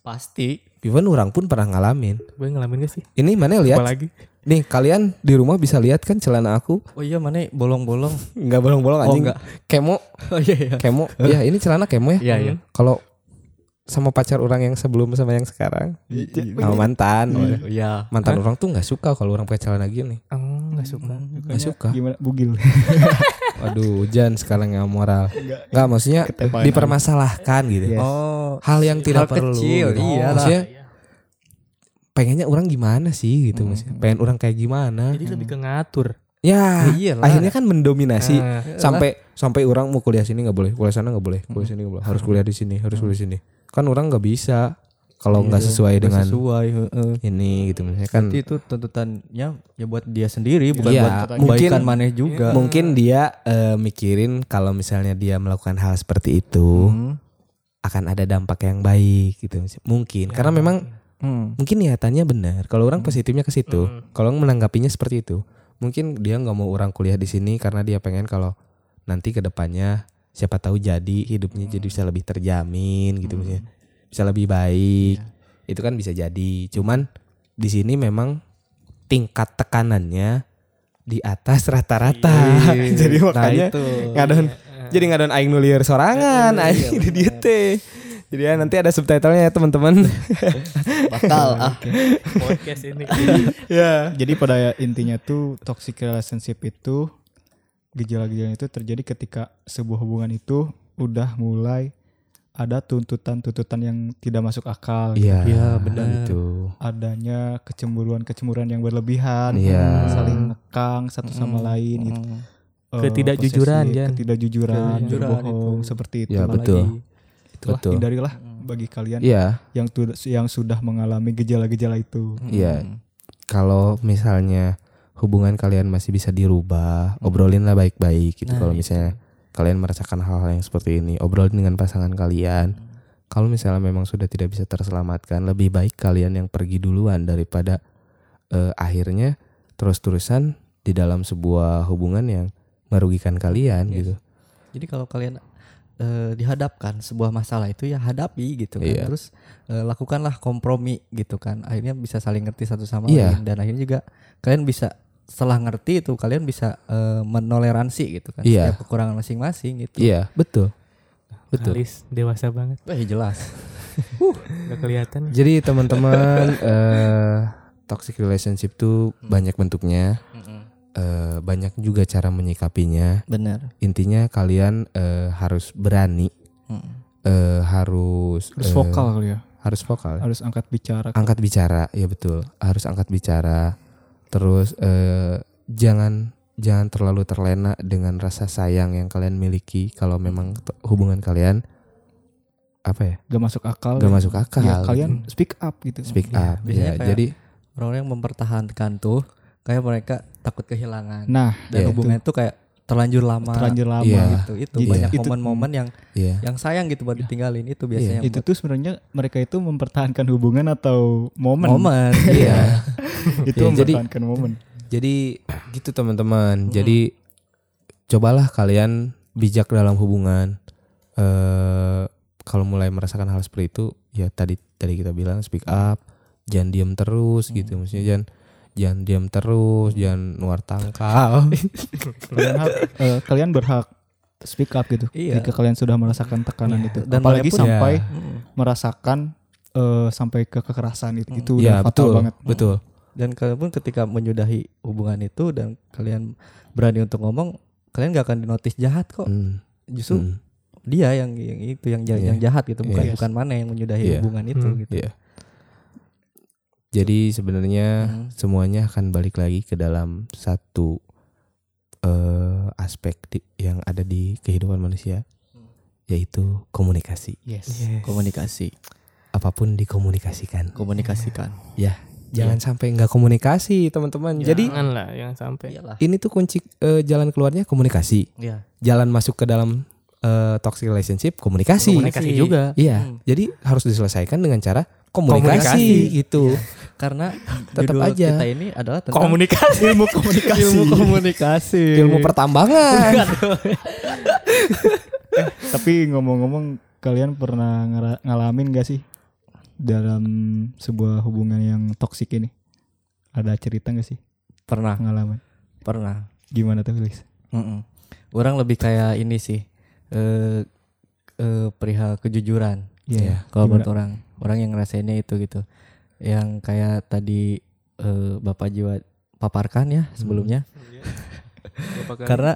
Pasti. Even orang pun pernah ngalamin. Gue ngalamin gak sih? Ini mana lihat? Apalagi? Nih kalian di rumah bisa lihat kan celana aku Oh iya mana bolong-bolong. nggak bolong-bolong Oh, anjing. enggak. Kemo, Oh iya iya. kemo. [LAUGHS] ya ini celana kemo ya. Iya iya. Kalau sama pacar orang yang sebelum sama yang sekarang, sama mantan. Oh, Iya. Mantan orang tuh nggak suka kalau orang pakai celana gini. Oh, gak suka. Nggak suka. gimana bugil [LAUGHS] Waduh, hujan sekarang nggak moral. Nggak maksudnya dipermasalahkan gitu. Yes. Oh. Hal yang tidak Hal perlu. kecil, gitu. iya lah. Maksudnya pengennya orang gimana sih gitu maksudnya. Pengen orang kayak gimana? Jadi lebih ke ngatur. Ya, Iyalah. akhirnya kan mendominasi. Nah, sampai sampai orang mau kuliah sini nggak boleh kuliah sana nggak boleh kuliah sini nggak boleh harus kuliah di sini harus kuliah di sini kan orang nggak bisa kalau nggak sesuai Nggak dengan sesuai. heeh. ini gitu misalnya kan Berarti itu tuntutannya ya buat dia sendiri bukan Iya, buat mungkin- kebaikan maneh juga. mungkin dia eh, mikirin kalau misalnya dia melakukan hal seperti itu Hmm. akan ada dampak yang baik gitu mungkin karena memang Hmm. mungkin niatannya benar. Kalau orang positifnya ke situ Hmm. kalau menanggapinya seperti itu mungkin dia nggak mau orang kuliah di sini karena dia pengen kalau nanti ke depannya siapa tahu jadi hidupnya jadi bisa lebih terjamin gitu maksudnya bisa lebih baik. Itu kan bisa jadi. Cuman di sini memang tingkat tekanannya di atas rata-rata. [LAUGHS] Jadi makanya itu. ngadon jadi ngadon aing nulir sorangan aing [LAUGHS] di dieu teh jadi ya nanti ada subtitlenya ya teman-teman [LAUGHS] bakal ah podcast ini [LAUGHS] ya Jadi pada intinya tuh toxic relationship itu gejala-gejala itu terjadi ketika sebuah hubungan itu udah mulai ada tuntutan-tuntutan yang tidak masuk akal. gitu. iya Iya, benar. gitu Adanya kecemburuan-kecemburuan yang berlebihan, Iya. saling ngekang satu sama lain gitu. Ketidakjujuran, Jan. ketidakjujuran, Ketidakjujuran berbohong itu. seperti itu. ya betul Itulah, betul. hindarilah bagi kalian iya yang tu- yang sudah mengalami gejala-gejala itu. Iya. Kalau misalnya hubungan kalian masih bisa dirubah, obrolinlah baik-baik gitu. Nah, Kalau itu. misalnya kalian merasakan hal-hal yang seperti ini, obrolin dengan pasangan kalian. Kalau misalnya memang sudah tidak bisa terselamatkan, lebih baik kalian yang pergi duluan daripada eh, akhirnya terus-terusan di dalam sebuah hubungan yang merugikan kalian Yes. gitu. Jadi kalau kalian eh, dihadapkan sebuah masalah itu ya hadapi gitu kan. Iya. Terus eh, lakukanlah kompromi gitu kan. Akhirnya bisa saling ngerti satu sama Iya. lain dan akhirnya juga kalian bisa setelah ngerti itu kalian bisa eh, menoleransi gitu kan Iya. setiap kekurangan masing-masing gitu. Iya, betul. Betul. Alis dewasa banget Wah, ya jelas. [LAUGHS] nggak kelihatan Jadi teman-teman [LAUGHS] eh toxic relationship tuh banyak bentuknya. Eh, banyak juga cara menyikapinya. Benar. Intinya kalian eh, harus berani, eh, harus Harus eh, vokal kali ya. harus vokal, Harus angkat bicara. angkat bicara, ya betul, harus angkat bicara. Terus eh, jangan jangan terlalu terlena dengan rasa sayang yang kalian miliki. Kalau memang hubungan kalian apa ya, Gak masuk akal. gak masuk akal. Ya, kalian speak up gitu. speak Iya, up, biasanya ya. kayak- Jadi Orang yang mempertahankan tuh kayak mereka takut kehilangan Nah, dan Iya. hubungan itu kayak terlanjur lama. terlanjur lama. Iya. gitu. Itu Iya. banyak momen-momen yang ya yang sayang gitu buat ditinggalin itu biasanya Iya. Itu tuh sebenarnya mereka itu mempertahankan hubungan atau momen. momen. [LAUGHS] Iya. itu Iya, jadi- mempertahankan momen. Jadi gitu teman-teman. Jadi cobalah kalian bijak dalam hubungan. eh kalau mulai merasakan hal seperti itu, ya tadi tadi kita bilang speak up, jangan diam terus gitu. Maksudnya jangan jangan diam terus, jangan nuar tangkal. [LAUGHS] kalian, hak- eh, kalian berhak speak up gitu. Iya. Jika kalian sudah merasakan tekanan Iya. itu. Dan Apalagi walaupun- sampai Mm. merasakan eh, sampai ke kekerasan itu. Itu Iya udah fatal betul, banget. betul. Dan kalian pun ketika menyudahi hubungan itu dan kalian berani untuk ngomong, kalian gak akan dinotis jahat kok. Hmm, Justru hmm, dia yang yang itu yang ja- Iya. yang jahat gitu, bukan Yes. bukan mana yang menyudahi Iya. hubungan itu Hmm. gitu. Iya. Jadi sebenarnya Hmm. semuanya akan balik lagi ke dalam satu eh, aspek di- yang ada di kehidupan manusia, yaitu komunikasi. Yes. Komunikasi, Apa pun dikomunikasikan. komunikasikan. Ya, jangan sampai nggak komunikasi, teman-teman. Jadi jangan lah jangan sampai Iyalah. ini tuh kunci eh, jalan keluarnya komunikasi. Iya. Jalan masuk ke dalam eh, toxic relationship komunikasi. komunikasi juga Iya, Hmm. jadi harus diselesaikan dengan cara komunikasi, Komunikasi. gitu. Karena [LAUGHS] Tetap aja. kita ini adalah tentang komunikasi Ilmu komunikasi. ilmu komunikasi. Ilmu pertambangan. [LAUGHS] Tapi ngomong-ngomong kalian pernah ngalamin gak sih dalam sebuah hubungan yang toksik ini? Ada cerita gak sih Pernah, pengalaman? pernah. Gimana tuh Felix? Mm-mm. Orang lebih kayak ini sih. Eh eh, perihal kejujuran. Iya. Kalau buat orang, orang yang ngerasainnya itu gitu. Yang kayak tadi eh, Bapak Jiwa paparkan ya sebelumnya. [LAUGHS] Karena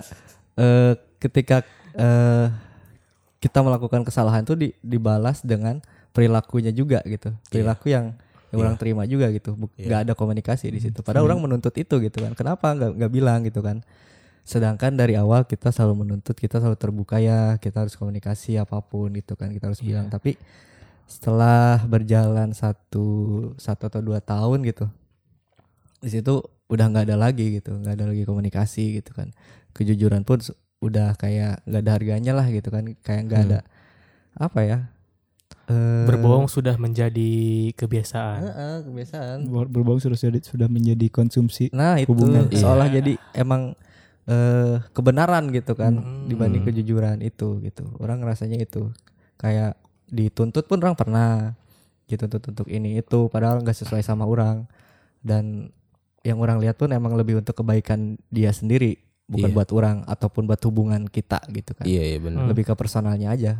eh, ketika eh, kita melakukan kesalahan itu di- dibalas dengan perilakunya juga gitu. Perilaku yang yang orang terima juga gitu. Buk- Iya. nggak ada komunikasi di situ. Padahal orang menuntut itu gitu kan. Kenapa nggak nggak bilang gitu kan? Sedangkan dari awal kita selalu menuntut, kita selalu terbuka ya, kita harus komunikasi apa pun gitu kan, kita harus bilang. Tapi setelah berjalan satu satu atau dua tahun gitu, di situ udah nggak ada lagi gitu, nggak ada lagi komunikasi gitu kan. Kejujuran pun udah kayak nggak ada harganya lah gitu kan, kayak nggak Hmm. ada apa ya? eh, berbohong sudah menjadi kebiasaan Heeh, kebiasaan. Ber- Berbohong sudah sudah menjadi konsumsi. Nah itu Hubungan. seolah Iya. jadi emang eh kebenaran gitu kan Hmm. dibanding kejujuran itu gitu orang ngerasanya itu kayak dituntut pun orang pernah dituntut untuk ini itu padahal nggak sesuai sama orang dan yang orang lihat pun emang lebih untuk kebaikan dia sendiri bukan Iya. buat orang ataupun buat hubungan kita gitu kan Iya iya benar. lebih ke personalnya aja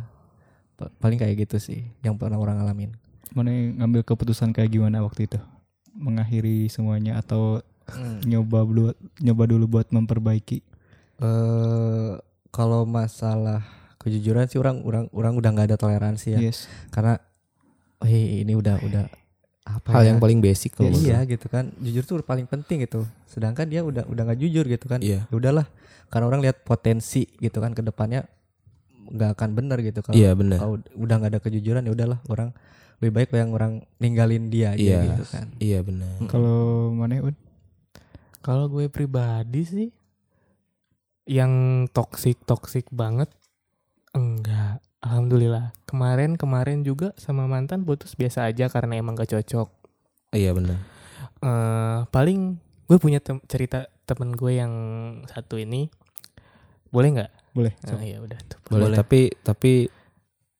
Pa- paling kayak gitu sih yang pernah orang alamin Mana yang ngambil keputusan kayak gimana waktu itu? Mengakhiri semuanya atau nyoba dulu nyoba dulu buat memperbaiki? eh kalau masalah kejujuran sih orang orang orang udah nggak ada toleransi ya Yes. karena oh ini udah udah apa Hal ya? yang paling basic kalau menurut iya gitu kan jujur tuh paling penting gitu sedangkan dia udah udah nggak jujur gitu kan Iya. ya udahlah karena orang lihat potensi gitu kan ke depannya nggak akan benar gitu kalau Iya benar. kalau udah nggak ada kejujuran ya udahlah orang lebih baik yang orang ninggalin dia aja Iya. gitu kan Iya benar. Kalau mana Un? Kalau gue pribadi sih yang toksik toksik banget enggak. Alhamdulillah. Kemarin-kemarin juga sama mantan putus biasa aja karena emang gak cocok. Iya benar. eh paling gue punya tem- cerita temen gue yang satu ini. Boleh nggak? Boleh. Nah, ya udah tuh. Boleh, Boleh. tapi tapi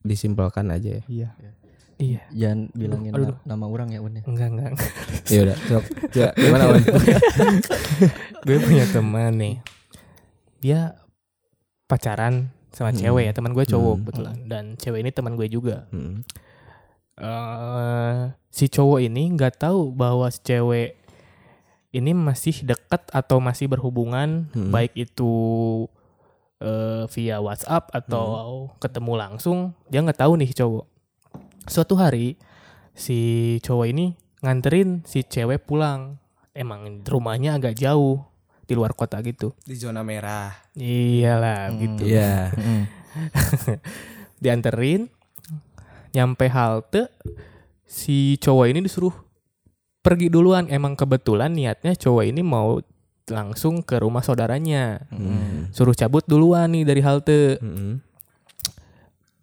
disimpelkan aja ya. Iya. Iya. jangan bilangin Aduh. na- nama orang ya Un ya Enggak, enggak. Ya udah. Sok. Ya, gimana Wan? [LAUGHS] gue punya teman nih. Dia pacaran sama Hmm. cewek ya, teman gue cowok Hmm. kebetulan dan cewek ini teman gue juga. Hmm. eh si cowok ini nggak tahu bahwa si cewek ini masih dekat atau masih berhubungan Hmm. baik itu eh, via WhatsApp atau ketemu langsung dia nggak tahu nih cowok suatu hari si cowok ini nganterin si cewek pulang emang rumahnya agak jauh di luar kota gitu Di zona merah. iyalah gitu Iya. [LAUGHS] dianterin nyampe halte si cowok ini disuruh pergi duluan emang kebetulan niatnya cowok ini mau langsung ke rumah saudaranya Hmm. suruh cabut duluan nih dari halte Hmm.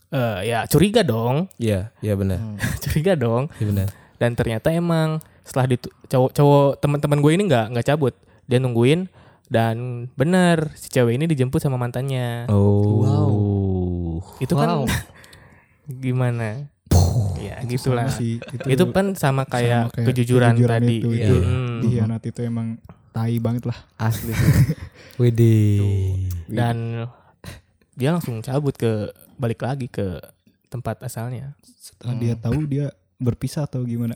Eh, ya curiga dong Iya, iya benar. [LAUGHS] curiga dong Iya benar. dan ternyata emang setelah ditu- cowok cowok teman-teman gue ini nggak nggak cabut dia nungguin dan benar si cewek ini dijemput sama mantannya Oh. itu Wow. kan [LAUGHS] gimana ya gitulah sih, itu kan sama kayak, sama kayak kejujuran, kejujuran tadi itu, gitu. iya. Hmm. Dikhianat itu emang tai banget lah. asli sih [LAUGHS] Widih. dan dia langsung cabut ke balik lagi ke tempat asalnya Setelah dia tahu dia berpisah atau gimana?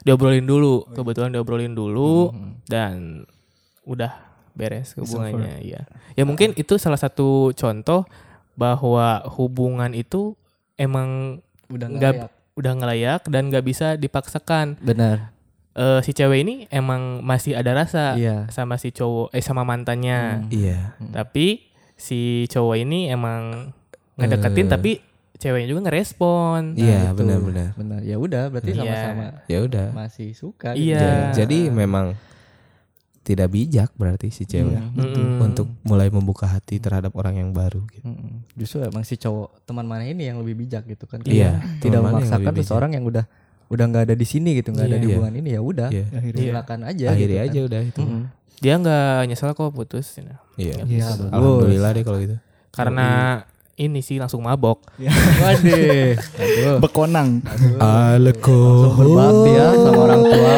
diobrolin dulu kebetulan diobrolin dulu Hmm. dan udah beres hubungannya ya ya mungkin itu salah satu contoh bahwa hubungan itu emang udah nggak nggak layak. udah ngelayak dan nggak bisa dipaksakan benar Eh, si cewek ini emang masih ada rasa iya sama si cowok eh sama mantannya Hmm. Iya. tapi si cowok ini emang ngedeketin Eh. tapi ceweknya juga ngerespon Iya, itu. benar-benar. benar ya udah berarti Iya. sama-sama Ya udah. masih suka Iya. gitu. Ja- Jadi memang tidak bijak berarti si cewek Mm-mm. untuk mulai membuka hati terhadap orang yang baru gitu. Mm-mm. Justru emang si cowok teman mana ini yang lebih bijak gitu kan. Iya, Tidak memaksakan seseorang yang udah udah nggak ada di sini gitu, nggak ada Iya. di Iya. hubungan ini ya udah. Akhirnya Silakan aja. Akhiri gitu aja kan. udah itu. Mm-mm. dia nggak nyesel kok putus Iya. Iya, bagus. Alhamdulillah deh kalau gitu. karena ini sih langsung mabok [LAUGHS] Waduh. Aduh. bekonang. Aleko. Langsung berbakti ya sama orang tua.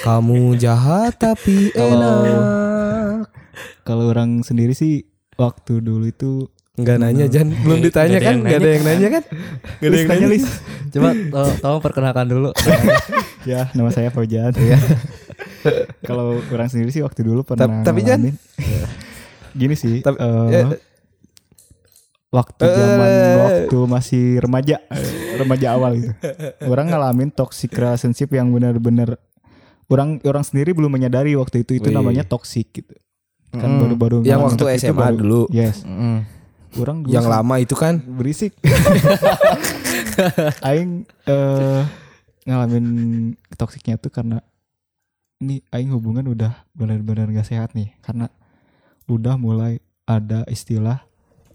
Kamu jahat tapi [LAUGHS] enak. Kalau orang sendiri sih waktu dulu itu Enggak nanya Jan, belum Nggak ditanya kan? yang Enggak ada yang nanya kan? Enggak ada yang nanya. Lis. Coba to- tolong perkenalkan dulu. [LAUGHS] ya, nama saya Fauzan. Kalau orang sendiri sih waktu dulu pernah tapi Jan- ngalamin. Gini sih, Tapi- eh, waktu eh, zaman waktu masih remaja, [LAUGHS] remaja awal gitu. Orang ngalamin toxic relationship yang benar-benar orang orang sendiri belum menyadari waktu itu itu Wih. namanya toxic gitu. Kan Mm. baru-baru Yang ngalamin waktu SMA baru- dulu. Yes. Mm. Orang dulu Yang lama itu kan? berisik. [LAUGHS] aing eh ngalamin toksiknya tuh karena ini aing hubungan udah benar-benar gak sehat nih karena udah mulai ada istilah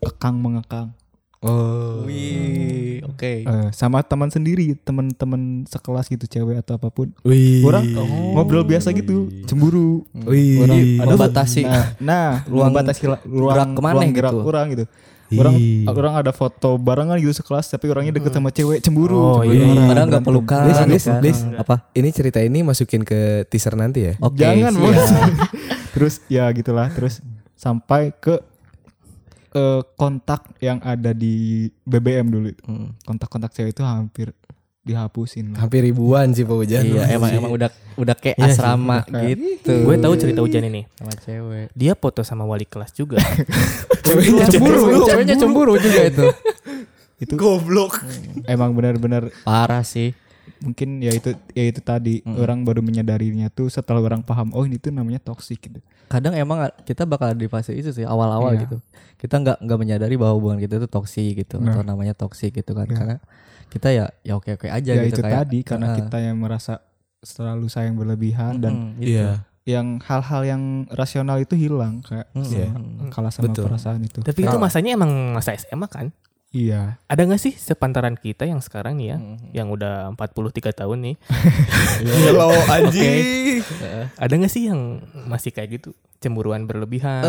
kekang mengekang. Oh. Wih, oke. Eh, sama teman sendiri, teman-teman sekelas gitu cewek atau apa pun. Wih. Orang ngobrol biasa gitu, cemburu. Wih. Orang ada Membatasi nah, nah ruang membatasi la- ruang gerak ke mana ruang gitu. gerak orang gitu. Orang Ih. orang ada foto barengan gitu sekelas tapi orangnya deket sama cewek cemburu. Oh, cemburu iya. orang, Padahal nggak pelukan. Des, kan? des, des. Apa? Ini cerita ini masukin ke teaser nanti ya. Oke. Jangan bos. [LAUGHS] terus ya gitulah terus sampai ke eh, kontak yang ada di BBM dulu itu. Hmm. Kontak-kontak cewek itu hampir dihapusin. lah. Hampir ribuan sih Pak Ujan. Iya, emang emang udah udah kayak Iya sih, asrama udah kayak- gitu. Gue tahu cerita Ujan ini. sama cewek. Dia foto sama wali kelas juga. [LAUGHS] Ceweknya Cemburu, ceweknya cemburu juga itu. [LAUGHS] Itu Goblok. emang benar-benar Parah sih. mungkin ya itu ya itu tadi orang baru menyadarinya tuh setelah orang paham oh ini tuh namanya toxic gitu. Kadang emang kita bakal di fase itu sih awal-awal Iya. gitu. Kita nggak nggak menyadari bahwa hubungan kita itu toksik gitu Nah. atau namanya toksik gitu kan. Iya. Karena kita ya ya oke-oke aja Ya, gitu itu kayak tadi karena Heeh. kita yang merasa selalu sayang berlebihan dan Mm, gitu. Iya. yang hal-hal yang rasional itu hilang kayak Mm, Iya. mm. kalah sama Betul. perasaan itu. Tapi itu masanya emang masa SMA kan? Iya. Ada gak sih sepantaran kita yang sekarang nih ya, Mm. yang udah 43 tahun nih, [LAUGHS] Hello anjing. ada gak sih yang masih kayak gitu, cemburuan berlebihan?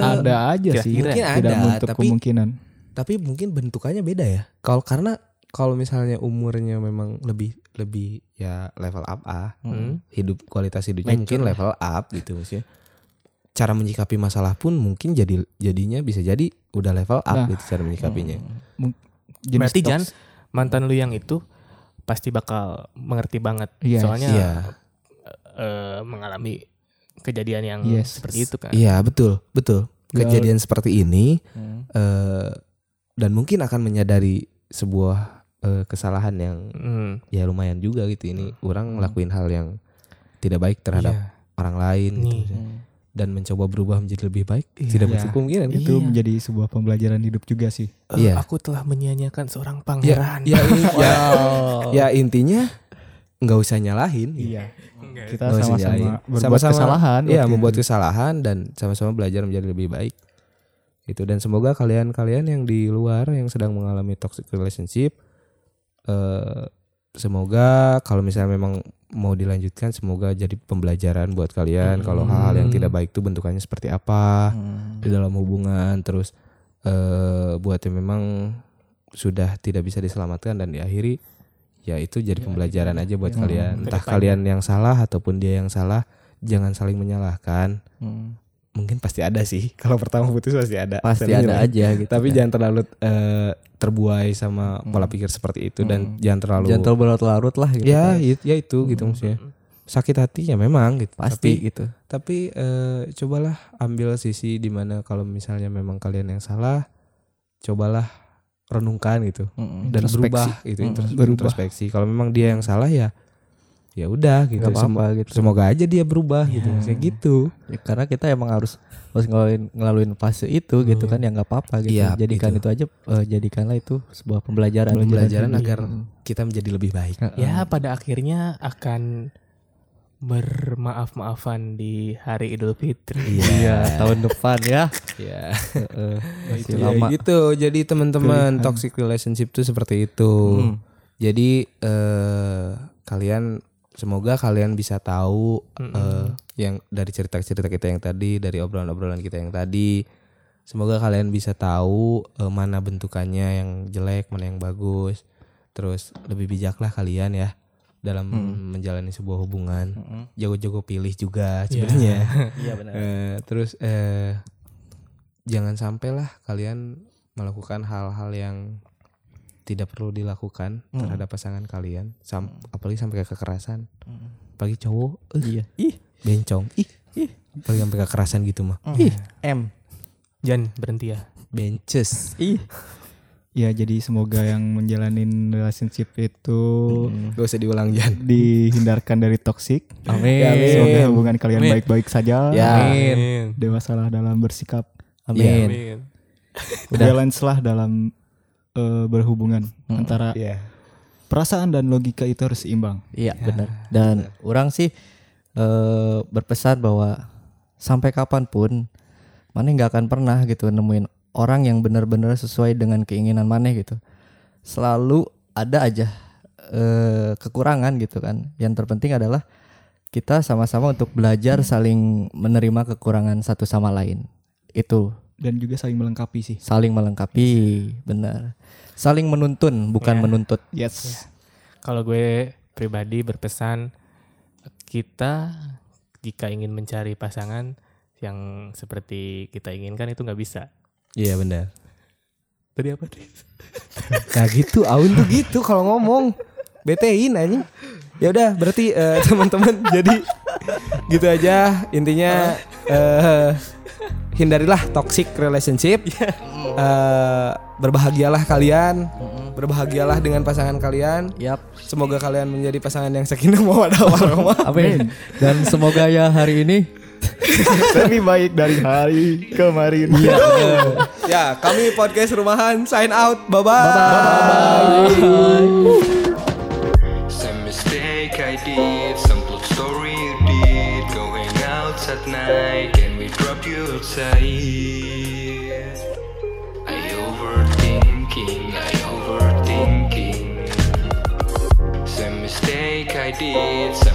ada aja sih. kira-kira. Mungkin Tidak ada, menutup tapi kemungkinan. tapi mungkin bentukannya beda ya. Kalau karena kalau misalnya umurnya memang lebih lebih ya level up ah, Hmm. hidup kualitas hidupnya mungkin level up gitu maksudnya. Cara menyikapi masalah pun mungkin jadi jadinya bisa jadi udah level up Nah. gitu cara menyikapinya. Jenis Berarti Jan, mantan lu yang itu pasti bakal mengerti banget, Yes. soalnya Iya. eh, mengalami kejadian yang Yes. seperti itu kan. Iya betul betul. Kejadian seperti ini Mm. eh dan mungkin akan menyadari sebuah eh, kesalahan yang Hmm. ya lumayan juga gitu ini orang ngelakuin hal yang tidak baik terhadap Iya. orang lain gitu Nih. Dan mencoba berubah menjadi lebih baik tidak Iya. menutup kemungkinan kan? itu Iya. menjadi sebuah pembelajaran hidup juga sih. Eh, Iya. Aku telah menyanyiakan seorang ya pangeran. ya, ya, [LAUGHS] Wow. ya intinya nggak usah nyalahin gitu. Iya. Kita usah sama-sama nyalahin. berbuat Sama-sama- kesalahan. Iya membuat itu. kesalahan dan sama-sama belajar menjadi lebih baik itu dan semoga kalian-kalian yang di luar yang sedang mengalami toxic relationship eh semoga kalau misalnya memang mau dilanjutkan semoga jadi pembelajaran buat kalian. Kalau hal-hal yang tidak baik itu bentukannya seperti apa Mm. di dalam hubungan. Terus eh buat yang memang sudah tidak bisa diselamatkan dan diakhiri ya itu jadi pembelajaran aja buat kalian. entah kalian yang salah ataupun dia yang salah jangan saling menyalahkan. Mm. Mungkin pasti ada sih [LAUGHS] kalau pertama putus pasti ada Pasti ada aja gitu. tapi kan. jangan terlalu eh, terbuai sama pola pikir seperti itu dan jangan terlalu jangan terlalu berlarut-larut lah gitu. ya kan. ya itu gitu maksudnya sakit hati ya memang gitu Pasti tapi gitu. tapi eh, cobalah ambil sisi di mana kalau misalnya memang kalian yang salah cobalah renungkan gitu Mm-mm. dan berubah gitu Mm, intros- berubah. introspeksi kalau memang dia yang salah ya ya udah gitu apa-apa Sem- gitu. semoga aja dia berubah gitu maksudnya gitu Ya, karena kita emang harus harus ngelaluin ngelaluin fase itu gitu kan ya nggak apa-apa gitu. Iya, Jadikan gitu. itu aja eh, jadikanlah itu sebuah pembelajaran. pembelajaran Iya. agar kita menjadi lebih baik Ya pada akhirnya akan bermaaf-maafan di hari Idul Fitri. Iya, tahun depan ya. ya Heeh, [LAUGHS] masih Ya, lama. gitu jadi teman-teman toxic relationship itu seperti itu Hmm. jadi eh kalian semoga kalian bisa tahu eh, yang dari cerita-cerita kita yang tadi dari obrolan-obrolan kita yang tadi. Semoga kalian bisa tahu eh, mana bentukannya yang jelek mana yang bagus. Terus lebih bijaklah kalian ya dalam menjalani sebuah hubungan. Jago-jago pilih juga sebenarnya. [LAUGHS] Iya [LAUGHS] benar. Eh, terus eh jangan sampailah kalian melakukan hal-hal yang tidak perlu dilakukan terhadap pasangan kalian, Sam- apalagi sampai ke kekerasan. Bagi cowok, Iya. Ih, bencong, ih, ih, apalagi sampai kekerasan gitu mah. ih, M. Jan berhenti ya. Benches. Ih. Ya jadi semoga yang menjalanin relationship itu Gak usah diulang Jan. dihindarkan dari toksik. Amin. Semoga hubungan kalian baik-baik saja. Ya. Amin. Dewasalah dalam bersikap. Amin. Amin. Balance lah dalam eh, berhubungan antara Iya. perasaan dan logika itu harus seimbang. Iya benar. Dan orang sih eh berpesan bahwa sampai kapan pun mana nggak akan pernah gitu nemuin orang yang benar-benar sesuai dengan keinginan maneh gitu. Selalu ada aja eh, kekurangan gitu kan. Yang terpenting adalah kita sama-sama untuk belajar saling menerima kekurangan satu sama lain. Itu Dan juga saling melengkapi sih. saling melengkapi, benar. Saling menuntun bukan Ya. menuntut. Yes. Kalau gue pribadi berpesan kita jika ingin mencari pasangan yang seperti kita inginkan itu nggak bisa. Iya benar. Tadi apa nih? [LAUGHS] Nah gitu, Aun tuh gitu kalau ngomong. Betein anjing. Ya udah, berarti eh, teman-teman jadi gitu aja intinya eh hindarilah toxic relationship. [LAUGHS] Eh, berbahagialah kalian. Berbahagialah dengan pasangan kalian. Yap. Semoga kalian menjadi pasangan yang sakinah mawaddah warahmah. Amin. Dan semoga ya hari ini [LAUGHS] Lebih baik dari hari kemarin. Iya. [LAUGHS] ya, kami podcast rumahan sign out. Bye bye. Some mistake I